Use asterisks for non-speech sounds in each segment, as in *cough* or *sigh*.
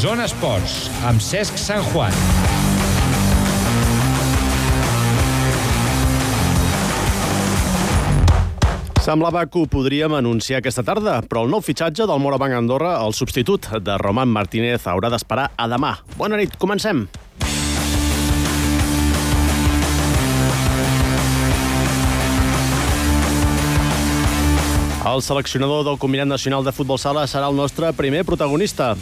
Zona Esports, amb Cesc Sant Juan. Semblava que ho podríem anunciar aquesta tarda, però el nou fitxatge del Morabanc Andorra, el substitut de Roman Martínez, haurà d'esperar a demà. Bona nit, comencem. El seleccionador del Combinat Nacional de Futbol Sala serà el nostre primer protagonista.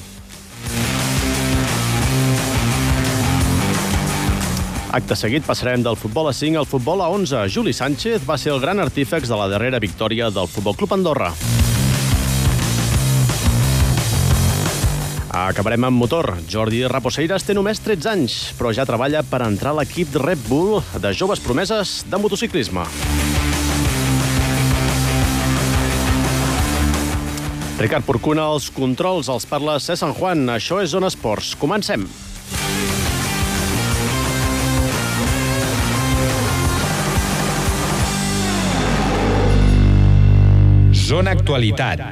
Acte seguit passarem del futbol a 5 al futbol a 11. Juli Sánchez va ser el gran artífex de la darrera victòria del Futbol Club Andorra. Acabarem amb motor. Jordi Raposeiras té només 13 anys, però ja treballa per entrar a l'equip Red Bull de joves promeses de motociclisme. Ricard Porcuna, els controls, els parla C. Sant Juan. Això és Zona Esports. Comencem. Zona Actualitat.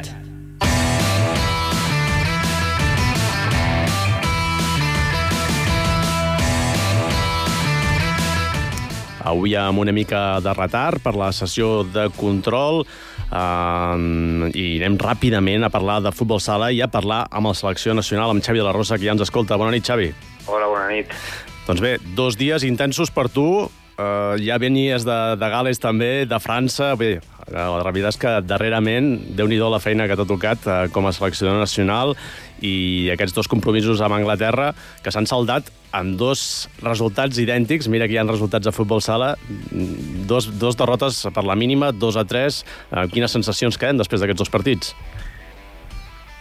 Avui amb una mica de retard per la sessió de control uh, i anem ràpidament a parlar de futbol sala i a parlar amb la selecció nacional, amb Xavi de la Rosa, que ja ens escolta. Bona nit, Xavi. Hola, bona nit. Doncs bé, dos dies intensos per tu. Uh, ja venies de, de Gales també, de França. Bé, la veritat és que darrerament, déu nhi la feina que t'ha tocat uh, com a seleccionador nacional i aquests dos compromisos amb Anglaterra que s'han saldat amb dos resultats idèntics. Mira que hi ha resultats de futbol sala. Dos, dos derrotes per la mínima, dos a tres. Uh, quines sensacions queden després d'aquests dos partits?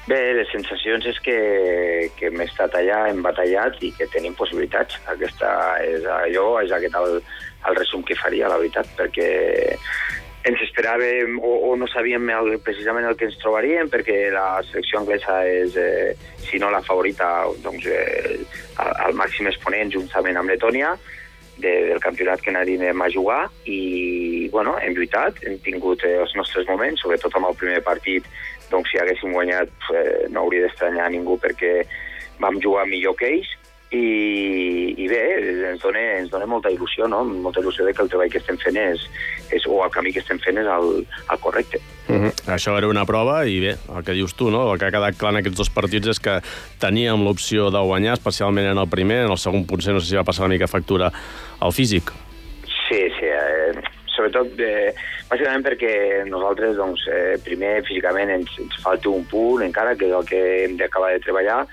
Bé, les sensacions és que, que hem estat allà, hem batallat i que tenim possibilitats. Aquesta és allò, és aquest el, el resum que faria, la veritat, perquè ens esperàvem o, o no sabíem el, precisament el que ens trobaríem perquè la selecció anglesa és, eh, si no la favorita, doncs eh, el, el màxim exponent juntament amb Letònia de, del campionat que anirem a jugar i bueno, hem lluitat, hem tingut eh, els nostres moments, sobretot amb el primer partit doncs si haguéssim guanyat eh, no hauria d'estranyar ningú perquè vam jugar millor que ells i, i bé, ens dona, ens dona molta il·lusió, no? molta il·lusió de que el treball que estem fent és, és o el camí que estem fent és el, el correcte. Uh -huh. Això era una prova i bé, el que dius tu, no? el que ha quedat clar en aquests dos partits és que teníem l'opció de guanyar, especialment en el primer, en el segon potser no sé si va passar una mica factura al físic. Eh, sobretot eh, bàsicament perquè nosaltres doncs, eh, primer físicament ens, ens falta un punt encara, que és el que hem d'acabar de treballar,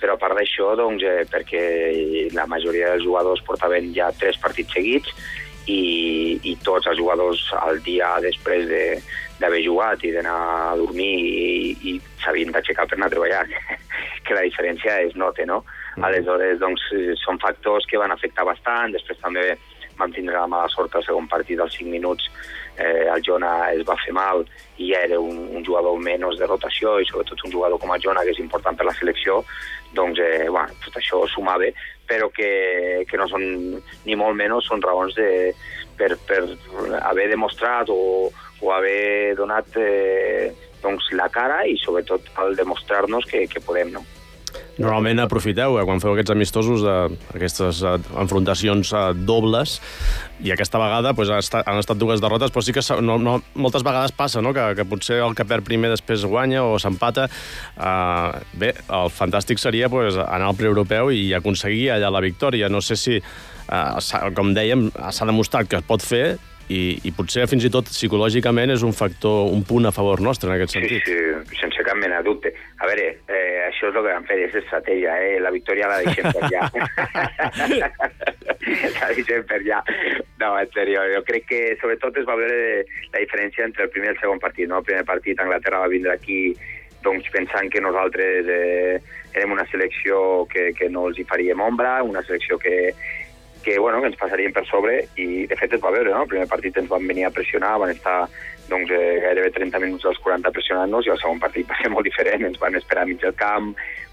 però a part d'això, doncs, eh, perquè la majoria dels jugadors portaven ja tres partits seguits i, i tots els jugadors al dia després d'haver de, jugat i d'anar a dormir i, i s'havien d'aixecar per anar a treballar, *laughs* que la diferència es nota, no? Mm. Aleshores, doncs, són factors que van afectar bastant, després també vam tindre la mala sort al segon partit dels 5 minuts eh, el Jona es va fer mal i ja era un, un jugador menys de rotació i sobretot un jugador com el Jona que és important per la selecció doncs eh, bueno, tot això sumava però que, que no són ni molt menys són raons de, per, per haver demostrat o, o haver donat eh, doncs, la cara i sobretot al demostrar-nos que, que podem, no? Normalment aprofiteu, eh, quan feu aquests amistosos, eh, aquestes eh, enfrontacions eh, dobles, i aquesta vegada pues, ha estat, han estat dues derrotes, però sí que no, no, moltes vegades passa no? que, que potser el que perd primer després guanya o s'empata. Eh, bé, el fantàstic seria pues, anar al preeuropeu i aconseguir allà la victòria. No sé si, eh, com dèiem, s'ha demostrat que es pot fer, i, i potser fins i tot psicològicament és un factor, un punt a favor nostre en aquest sentit. Sí, sí, sense cap mena de dubte. A veure, eh, això és el que vam fer, és estratègia, eh? La victòria la deixem per allà. *laughs* la deixem per allà. No, en sèrio, jo crec que sobretot es va veure la diferència entre el primer i el segon partit, no? El primer partit Anglaterra va vindre aquí doncs pensant que nosaltres eh, érem una selecció que, que no els hi faríem ombra, una selecció que, que, bueno, que ens passarien per sobre i de fet es va veure, no? El primer partit ens van venir a pressionar, van estar doncs, eh, gairebé 30 minuts dels 40 pressionant-nos i el segon partit va ser molt diferent, ens van esperar mig del camp,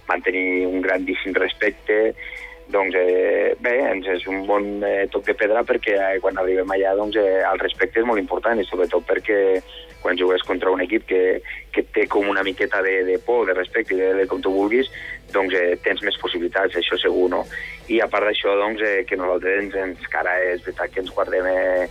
van tenir un grandíssim respecte, doncs eh, bé, ens és un bon eh, toc de pedra perquè eh, quan arribem allà doncs, eh, el respecte és molt important i sobretot perquè quan jugues contra un equip que, que té com una miqueta de, de por, de respecte de, de com tu vulguis, doncs eh, tens més possibilitats, això segur, no? I a part d'això, doncs, eh, que nosaltres ens, ens cara és veritat que ens guardem eh,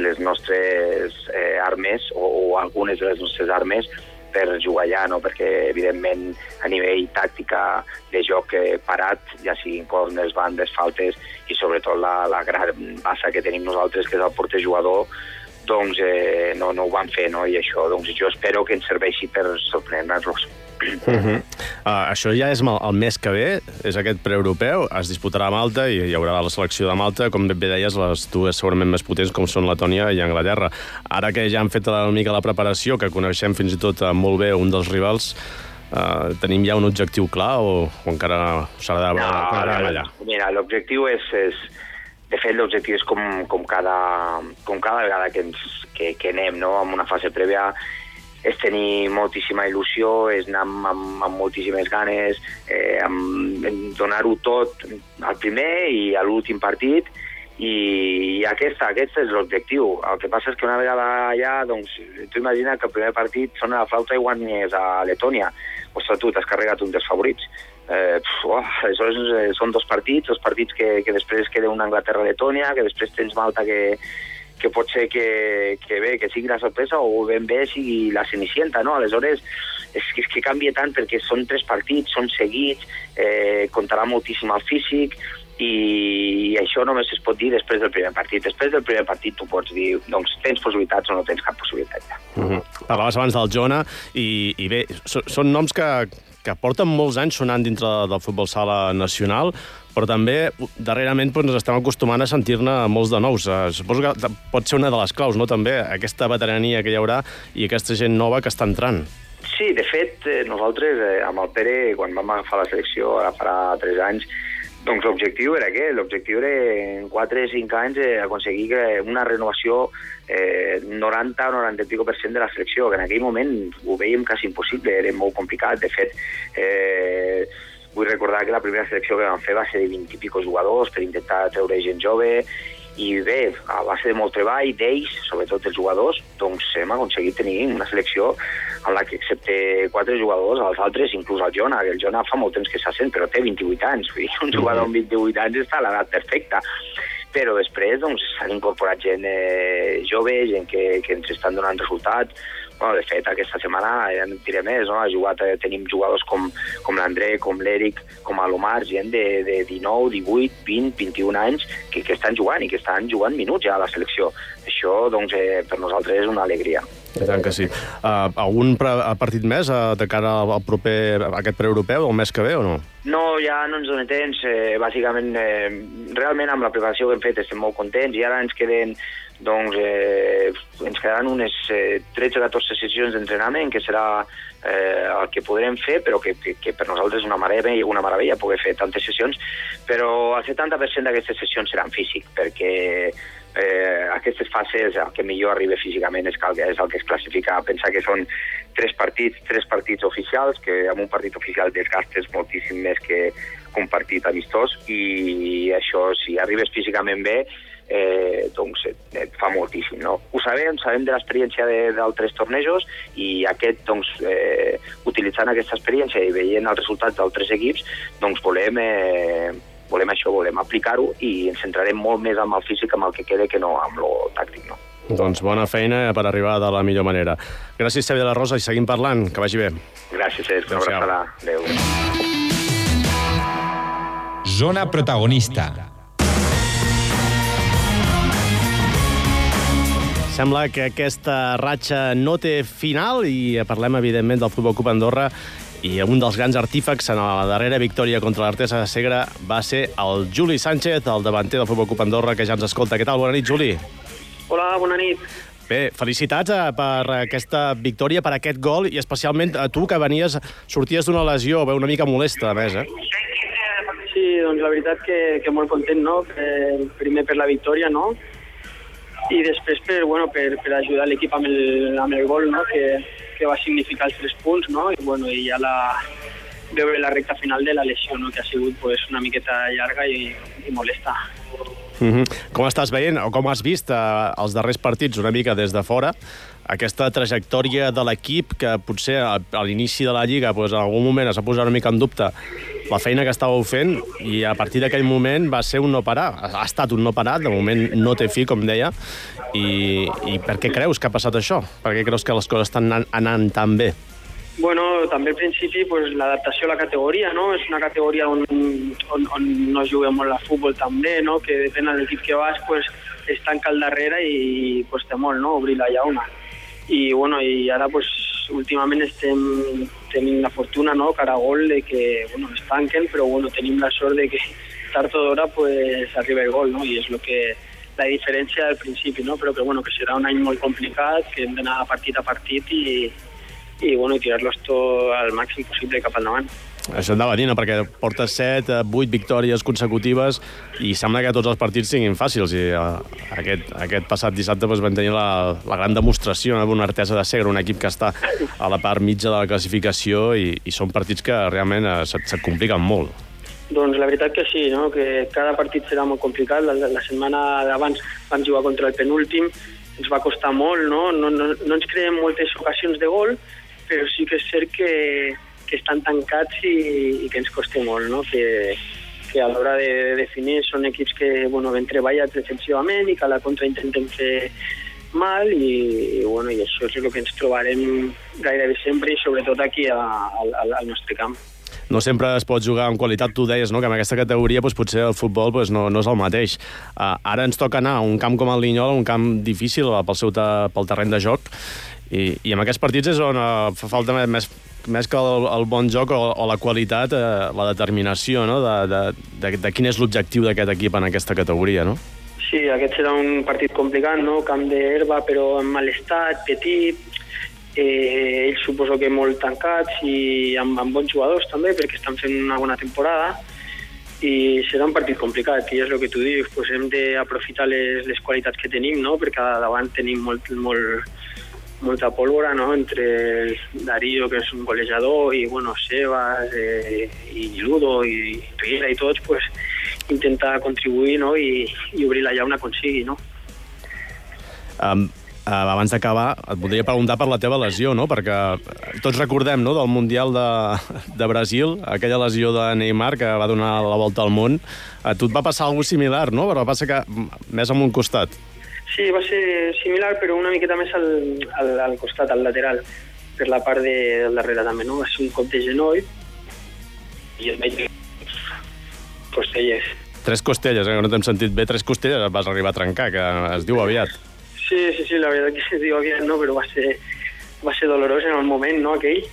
les nostres eh, armes o, o algunes de les nostres armes per jugar allà, no? perquè evidentment a nivell tàctica de joc eh, parat, ja siguin corners, bandes, faltes i sobretot la, la gran bassa que tenim nosaltres, que és el porter jugador, doncs eh, no, no ho van fer, no? i això doncs, jo espero que ens serveixi per sorprendre-los. Uh -huh. uh, això ja és el mes que ve, és aquest preeuropeu, es disputarà a Malta i hi haurà la selecció de Malta, com bé deies, les dues segurament més potents com són Letònia i Anglaterra. Ara que ja han fet una mica la preparació, que coneixem fins i tot uh, molt bé un dels rivals, uh, tenim ja un objectiu clar o, o encara s'ha de no, allà? Mira, l'objectiu és, és de fet, l'objectiu és com, com, cada, com cada vegada que, ens, que, que anem no? en una fase prèvia és tenir moltíssima il·lusió, és anar amb, amb, amb moltíssimes ganes, eh, amb, donar-ho tot al primer i a l'últim partit, i, i aquesta, aquest és l'objectiu. El que passa és que una vegada allà, doncs, tu imagina que el primer partit sona la flauta i guanyes a Letònia. Ostres, tu t'has carregat un dels favorits. Eh, oh, aleshores eh, són dos partits, dos partits que, que després queda una Anglaterra-Letònia, que després tens Malta que, que pot ser que, que bé, que sigui la sorpresa o ben bé sigui la cenicienta, no? Aleshores, és que, és que canvia tant perquè són tres partits, són seguits, eh, comptarà moltíssim el físic, i això només es pot dir després del primer partit. Després del primer partit tu pots dir, doncs, tens possibilitats o no tens cap possibilitat. Ja. Uh -huh. Parlaves abans del Jona, i, i bé, són noms que, que porten molts anys sonant dintre del futbol sala nacional, però també darrerament doncs, ens estem acostumant a sentir-ne molts de nous. Uh, suposo que pot ser una de les claus, no?, també, aquesta veterania que hi haurà i aquesta gent nova que està entrant. Sí, de fet, eh, nosaltres, eh, amb el Pere, quan vam agafar la selecció, ara farà 3 anys, doncs l'objectiu era què? L'objectiu era en 4 o 5 anys eh, aconseguir que una renovació eh, 90 o 90 i pico per cent de la selecció, que en aquell moment ho veiem quasi impossible, era molt complicat. De fet, eh, Vull recordar que la primera selecció que vam fer va ser de 20 i pico jugadors per intentar treure gent jove i bé, a base de molt treball d'ells, sobretot els jugadors, doncs hem aconseguit tenir una selecció en la que excepte quatre jugadors, els altres, inclús el Jona, el Jona fa molt temps que s'assent, però té 28 anys, vull dir, un jugador amb 28 anys està a l'edat perfecta. Però després doncs, s'han incorporat gent eh, jove, gent que, que ens estan donant resultats, Bueno, de fet, aquesta setmana ja no diré més, no? Ha jugat, eh, tenim jugadors com, com l'André, com l'Eric, com l'Omar, gent de, de 19, 18, 20, 21 anys que, que estan jugant i que estan jugant minuts ja a la selecció. Això, doncs, eh, per nosaltres és una alegria. I tant que sí. Uh, algun partit més uh, de cara al proper, a aquest preeuropeu, el mes que ve, o no? No, ja no ens donen temps. Eh, bàsicament, eh, realment amb la preparació que hem fet estem molt contents i ara ens queden doncs eh, ens quedaran unes eh, 13 o 14 sessions d'entrenament, que serà eh, el que podrem fer, però que, que, que per nosaltres és una meravella, una meravella poder fer tantes sessions, però el 70% d'aquestes sessions seran físic, perquè eh, aquestes fases el que millor arriba físicament és, que és el que es classifica. Pensar que són tres partits, tres partits oficials, que amb un partit oficial desgastes moltíssim més que un partit amistós, i això, si arribes físicament bé, eh, doncs et fa moltíssim. No? Ho sabem, sabem de l'experiència d'altres tornejos i aquest, doncs, eh, utilitzant aquesta experiència i veient els resultats d'altres equips, doncs volem, eh, volem això, volem aplicar-ho i ens centrarem molt més amb el físic, amb el que quede, que no amb lo tàctic. No? Doncs bona feina per arribar de la millor manera. Gràcies, Xavier de la Rosa, i seguim parlant. Que vagi bé. Gràcies, Cesc. Una abraçada. Adéu. Zona protagonista. Sembla que aquesta ratxa no té final i parlem, evidentment, del Futbol Club Andorra i un dels grans artífecs en la darrera victòria contra l'Artesa de Segre va ser el Juli Sánchez, el davanter del Futbol Club Andorra, que ja ens escolta. Què tal? Bona nit, Juli. Hola, bona nit. Bé, felicitats eh, per aquesta victòria, per aquest gol, i especialment a tu, que venies, sorties d'una lesió, bé, una mica molesta, a més, eh? Sí, doncs la veritat que, que molt content, no? Primer per la victòria, no? I després per, bueno, per, per ajudar l'equip amb, el, amb el gol no? que, que va significar els tres punts no? i, bueno, i ja la, veure la recta final de la lesió, no? que ha sigut pues, una miqueta llarga i, i molesta. Mm -hmm. Com estàs veient, o com has vist eh, els darrers partits una mica des de fora, aquesta trajectòria de l'equip que potser a, a l'inici de la Lliga doncs, en algun moment es va posar una mica en dubte la feina que estàveu fent i a partir d'aquell moment va ser un no parar. Ha estat un no parar, de moment no té fi, com deia. I, i per què creus que ha passat això? Per què creus que les coses estan anant, anant tan bé? Bueno, també al principi pues, l'adaptació a la categoria, no? És una categoria on, on, on no juguem molt a futbol també, no? Que depèn de l'equip que vas, pues, es tanca al darrere i costa molt, no? Obrir la llauna. I, bueno, i ara, pues, últimament estem tenint la fortuna, no?, cara a gol, de que, bueno, es tanquen, però, bueno, tenim la sort de que tard o d'hora, pues, arriba el gol, no?, i és lo que la diferència del principi, no?, però que, bueno, que serà un any molt complicat, que hem d'anar partit a partit i, i, bueno, tirar-los tot al màxim possible cap endavant. Això anava a dir, no? perquè portes 7, 8 victòries consecutives i sembla que tots els partits siguin fàcils. I uh, aquest, aquest passat dissabte doncs, vam tenir la, la gran demostració no? una artesa de Segre, un equip que està a la part mitja de la classificació i, i són partits que realment uh, se't, se't compliquen molt. Doncs la veritat que sí, no? que cada partit serà molt complicat. La, la setmana d'abans vam jugar contra el penúltim, ens va costar molt, no? No, no, no ens creem moltes ocasions de gol, però sí que és cert que, que estan tancats i, i que ens costa molt, no? que, que a l'hora de, de definir són equips que bueno, ben treballats defensivament i que a la contra intentem fer mal i, i, bueno, i això és el que ens trobarem gairebé sempre i sobretot aquí a, a, al nostre camp no sempre es pot jugar amb qualitat. Tu deies no? que en aquesta categoria doncs, potser el futbol doncs, no, no és el mateix. Uh, ara ens toca anar a un camp com el Linyol, un camp difícil pel, seu pel terreny de joc, i, i en aquests partits és on uh, fa falta més, més que el, el bon joc o, o la qualitat, eh, la determinació no? de, de, de, de quin és l'objectiu d'aquest equip en aquesta categoria, no? Sí, aquest serà un partit complicat, no? Camp d'herba, però en mal estat, petit, eh, ells suposo que molt tancats i amb, amb bons jugadors també, perquè estan fent una bona temporada, i serà un partit complicat, i és el que tu dius, pues hem d'aprofitar les, les qualitats que tenim, no? perquè davant tenim molt, molt, molta pólvora, ¿no? Entre Darío, que és un golejador, i, bueno, Sebas, eh, i Ludo, i Riera, i tots, pues, intentar contribuir, no?, i, i obrir la llauna quan sigui, no? Um, Uh, abans d'acabar, et voldria preguntar per la teva lesió, no? perquè tots recordem no? del Mundial de, de Brasil, aquella lesió de Neymar que va donar la volta al món. A tu et va passar alguna similar, no? però va passar que més amb un costat. Sí, va ser similar, però una miqueta més al, al, al costat, al lateral, per la part de, del darrere també, no? Va ser un cop de genoll i el vaig costelles. Tres costelles, eh? no t'hem sentit bé. Tres costelles vas arribar a trencar, que es diu aviat. Sí, sí, sí, la veritat que es diu aviat, no? Però va ser, va ser dolorós en el moment, no?, aquell.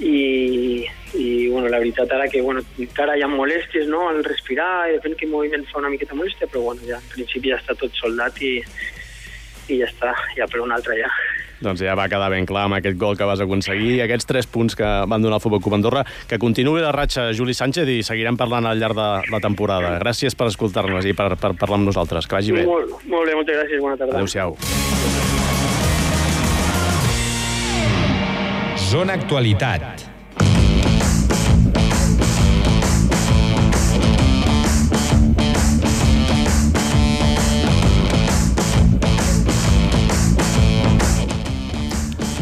I, i bueno, la veritat ara que bueno, encara hi ha molèsties no? al respirar, i depèn quin moviment fa una miqueta molèstia, però bueno, ja, en principi ja està tot soldat i, i ja està, ja per un altre ja. Doncs ja va quedar ben clar amb aquest gol que vas aconseguir i aquests tres punts que van donar el Futbol Club Andorra. Que continuï la ratxa Juli Sánchez i seguirem parlant al llarg de la temporada. Gràcies per escoltar-nos i per, per parlar amb nosaltres. Que vagi bé. Molt, molt bé, moltes gràcies. Bona tarda. Adéu-siau. Zona Actualitat.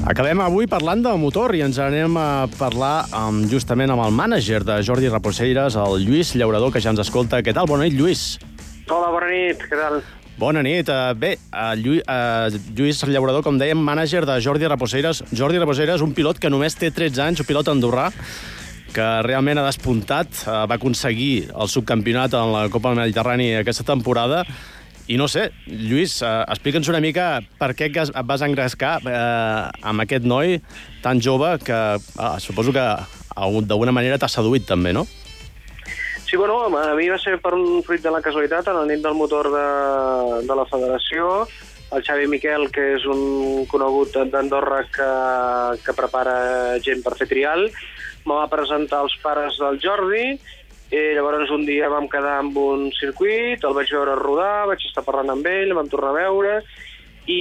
Acabem avui parlant de motor i ens anem a parlar amb, justament amb el mànager de Jordi Reposeires, el Lluís Llaurador, que ja ens escolta. Què tal? Bona nit, Lluís. Hola, bona nit. Què tal? Bona nit. Uh, bé, uh, Lluís, uh, Lluís Llaurador, com dèiem, mànager de Jordi Reposeires. Jordi Reposeires, un pilot que només té 13 anys, un pilot andorrà, que realment ha despuntat, va aconseguir el subcampionat en la Copa Mediterrani aquesta temporada, i no sé, Lluís, uh, explica'ns una mica per què et vas engrescar eh, amb aquest noi tan jove que uh, suposo que d'alguna manera t'ha seduït també, no? Sí, bueno, a mi va ser per un fruit de la casualitat, a la nit del motor de, de la federació, el Xavi Miquel, que és un conegut d'Andorra que, que prepara gent per fer trial, me va presentar els pares del Jordi i llavors un dia vam quedar amb un circuit, el vaig veure rodar, vaig estar parlant amb ell, vam tornar a veure, i,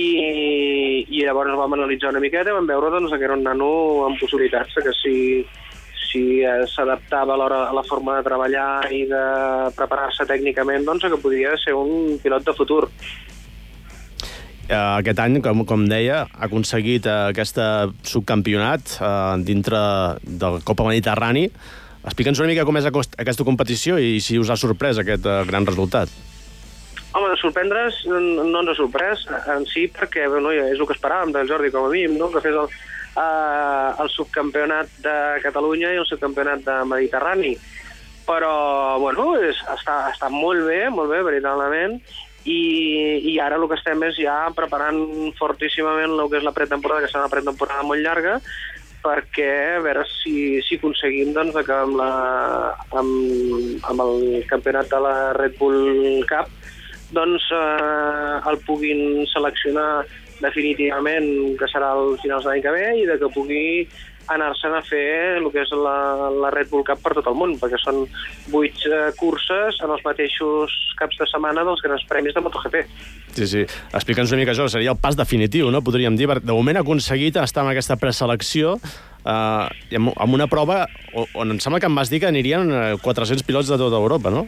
i llavors vam analitzar una miqueta vam veure doncs, que era un nano amb possibilitats, que si, si s'adaptava a a la forma de treballar i de preparar-se tècnicament, doncs que podria ser un pilot de futur. Eh, aquest any, com, com deia, ha aconseguit eh, aquest subcampionat eh, dintre del Copa Mediterrani. Explica'ns una mica com és aquesta competició i si us ha sorprès aquest eh, gran resultat. Home, de sorprendre's no ens ha sorprès en si perquè bueno, és el que esperàvem del Jordi com a mínim, no? que fes el, uh, el subcampionat de Catalunya i el subcampionat de Mediterrani. Però, bueno, és, està, està molt bé, molt bé, veritablement, i, i ara el que estem és ja preparant fortíssimament el que és la pretemporada, que serà una pretemporada molt llarga, perquè a veure si, si aconseguim doncs, que amb, la, amb, amb el campionat de la Red Bull Cup doncs eh, el puguin seleccionar definitivament, que serà al finals de l'any que ve, i de que pugui anar-se'n a fer el que és la, la Red Bull Cup per tot el món, perquè són vuit eh, curses en els mateixos caps de setmana dels grans premis de MotoGP. Sí, sí. Explica'ns una mica això, seria el pas definitiu, no? Podríem dir, de moment ha aconseguit estar en aquesta preselecció eh, amb, amb una prova on, on em sembla que em vas dir que anirien eh, 400 pilots de tota Europa, no?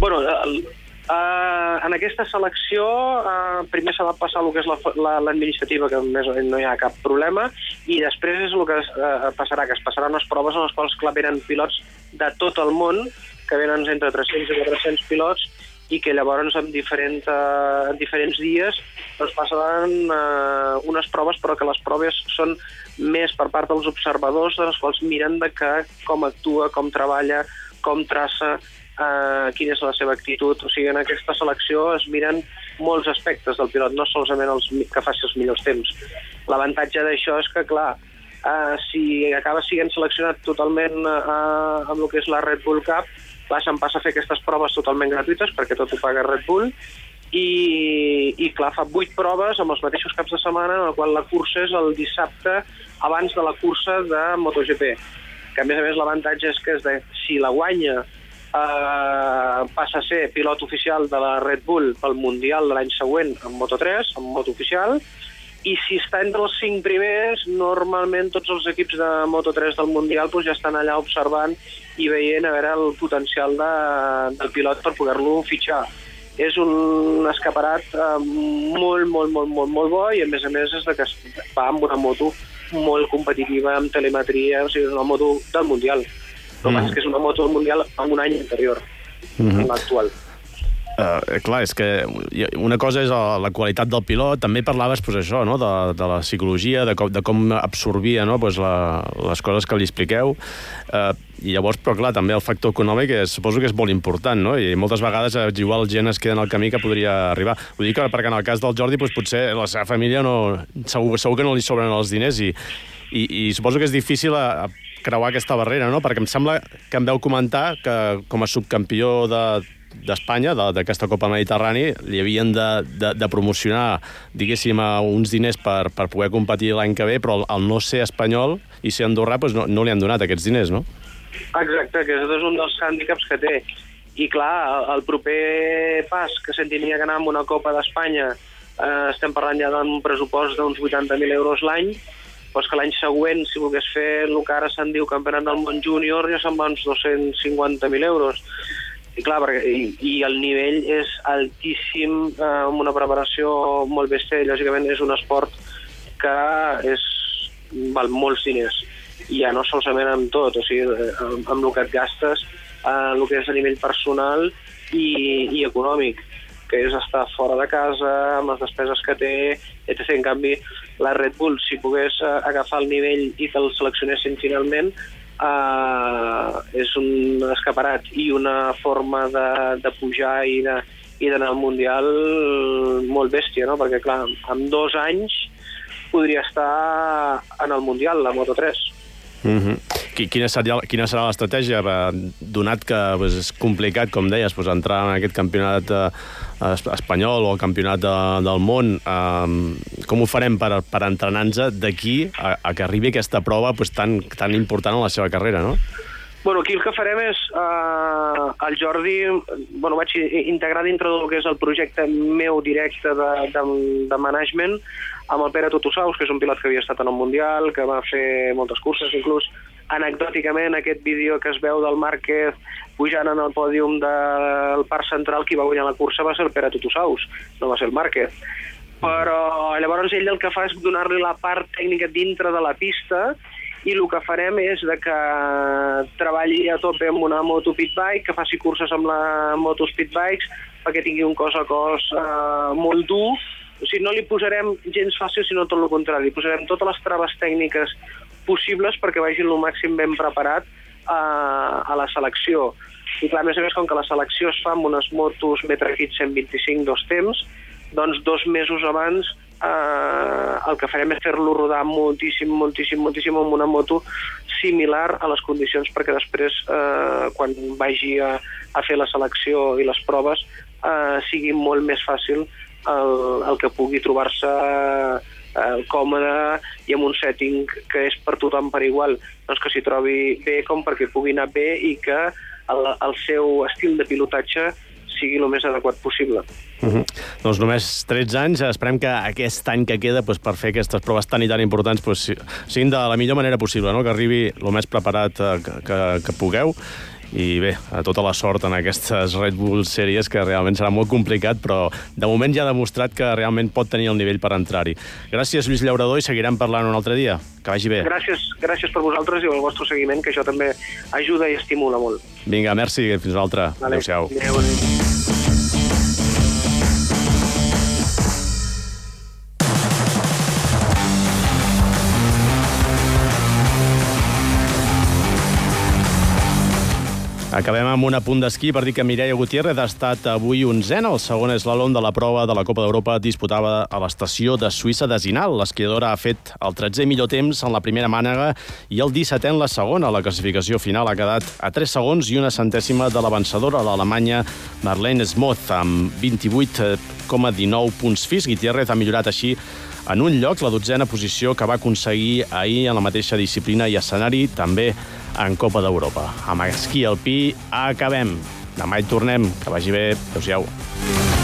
Bueno, el, Uh, en aquesta selecció uh, primer s'ha de passar el que és la- la- l'administrativa, que més no hi ha cap problema, i després és el que es, uh, passarà, que es passaran unes proves en les quals clar, venen pilots de tot el món, que venen entre 300 i 400 pilots, i que llavors en, diferent, uh, en diferents dies doncs passaran uh, unes proves, però que les proves són més per part dels observadors, de les quals miren de que, com actua, com treballa, com traça, eh, quina és la seva actitud. O sigui, en aquesta selecció es miren molts aspectes del pilot, no solament els que faci els millors temps. L'avantatge d'això és que, clar, eh, si acaba sent seleccionat totalment eh, amb el que és la Red Bull Cup, clar, se'n passa a fer aquestes proves totalment gratuïtes, perquè tot ho paga Red Bull, i, i clar, fa vuit proves amb els mateixos caps de setmana, en el qual la cursa és el dissabte abans de la cursa de MotoGP. Que a més a més l'avantatge és que és de, si la guanya eh, passa a ser pilot oficial de la Red Bull pel Mundial de l'any següent en Moto3, en moto oficial, i si està entre els cinc primers, normalment tots els equips de Moto3 del Mundial doncs, ja estan allà observant i veient a veure el potencial de, del pilot per poder-lo fitxar. És un escaparat eh, molt, molt, molt, molt, molt bo i a més a més és de que va amb una moto molt competitiva amb telemetria, o sigui, és una moto del Mundial. Que passa és que és una moto del Mundial amb un any anterior, mm -hmm. l'actual. Uh, clar, és que una cosa és la, qualitat del pilot, també parlaves pues, això, no? de, de la psicologia, de com, de com absorbia no? pues, la, les coses que li expliqueu, uh, i llavors, però clar, també el factor econòmic és, suposo que és molt important, no? i moltes vegades eh, igual gent es queda en el camí que podria arribar. Ho dic perquè en el cas del Jordi pues, potser la seva família no, segur, segur que no li sobren els diners i, i, i suposo que és difícil a, a creuar aquesta barrera, no? perquè em sembla que em veu comentar que com a subcampió de, d'Espanya, de- d'aquesta Copa Mediterrani, li havien de, de, de promocionar, diguéssim, uns diners per, per poder competir l'any que ve, però al, no ser espanyol i ser andorrà, doncs no, no li han donat aquests diners, no? Exacte, que és un dels hàndicaps que té. I clar, el, proper pas que se'n tenia que anar amb una Copa d'Espanya, eh, estem parlant ja d'un pressupost d'uns 80.000 euros l'any, doncs que l'any següent, si volgués fer el que ara se'n diu Campionat del Món Júnior, ja se'n va uns 250.000 euros. I clar, perquè, i, i el nivell és altíssim, eh, amb una preparació molt bèstia, i lògicament és un esport que és, val molts diners. I ja no solament amb tot, o sigui, amb, amb el que et gastes, eh, el que és a nivell personal i, i econòmic, que és estar fora de casa, amb les despeses que té, etc. En canvi, la Red Bull, si pogués eh, agafar el nivell i que el seleccionessin finalment, eh, és un escaparat i una forma de, de pujar i de i d'anar al Mundial molt bèstia, no? perquè clar, amb dos anys podria estar en el Mundial, la Moto3. Mm -hmm. Quina, seria, quina serà l'estratègia, eh, donat que pues, és complicat, com deies, pues, entrar en aquest campionat eh, es- espanyol o campionat de, del món? Eh, com ho farem per, per entrenar-nos d'aquí a, a que arribi aquesta prova pues, tan, tan important en la seva carrera, no? Bueno, aquí el que farem és... Eh, el Jordi, bueno, vaig integrar dintre del que és el projecte meu directe de, de, de management amb el Pere Totosaus, que és un pilot que havia estat en el Mundial, que va fer moltes curses, inclús anecdòticament aquest vídeo que es veu del Márquez pujant en el pòdium del Parc Central, qui va guanyar la cursa va ser el Pere Tutusaus, no va ser el Márquez. Però llavors ell el que fa és donar-li la part tècnica dintre de la pista i el que farem és de que treballi a tope amb una moto pitbike, que faci curses amb la moto speedbikes, perquè tingui un cos a cos eh, molt dur. O sigui, no li posarem gens fàcil, sinó tot el contrari. Li posarem totes les traves tècniques possibles perquè vagin el màxim ben preparat a, a la selecció. I clar, a més a més, com que la selecció es fa amb unes motos Metre Kit 125 dos temps, doncs dos mesos abans eh, el que farem és fer-lo rodar moltíssim, moltíssim, moltíssim amb una moto similar a les condicions perquè després, eh, quan vagi a, a fer la selecció i les proves, eh, sigui molt més fàcil el, el que pugui trobar-se eh, còmode i amb un setting que és per tothom per igual, doncs que s'hi trobi bé com perquè pugui anar bé i que el, el seu estil de pilotatge sigui el més adequat possible. Uh -huh. Doncs només 13 anys, esperem que aquest any que queda doncs, per fer aquestes proves tan i tan importants doncs, siguin de la millor manera possible, no? que arribi el més preparat eh, que, que, que pugueu i bé, a tota la sort en aquestes Red Bull sèries, que realment serà molt complicat, però de moment ja ha demostrat que realment pot tenir el nivell per entrar-hi. Gràcies, Lluís Llaurador, i seguirem parlant un altre dia. Que vagi bé. Gràcies, gràcies per vosaltres i pel vostre seguiment, que això també ajuda i estimula molt. Vinga, merci, fins una altra. Vale. Adéu-siau. Adéu. Acabem amb un apunt d'esquí per dir que Mireia Gutiérrez ha estat avui onzena. El segon eslalom de la prova de la Copa d'Europa disputava a l'estació de Suïssa de Zinal. L'esquiadora ha fet el 13è millor temps en la primera mànega i el 17è en la segona. La classificació final ha quedat a 3 segons i una centèsima de la vencedora, l'alemanya Marlene Smoth, amb 28,19 punts fix. Gutiérrez ha millorat així en un lloc, la dotzena posició que va aconseguir ahir en la mateixa disciplina i escenari, també en Copa d'Europa. Amb esquí alpí acabem. Demà hi tornem. Que vagi bé. Adéu-siau.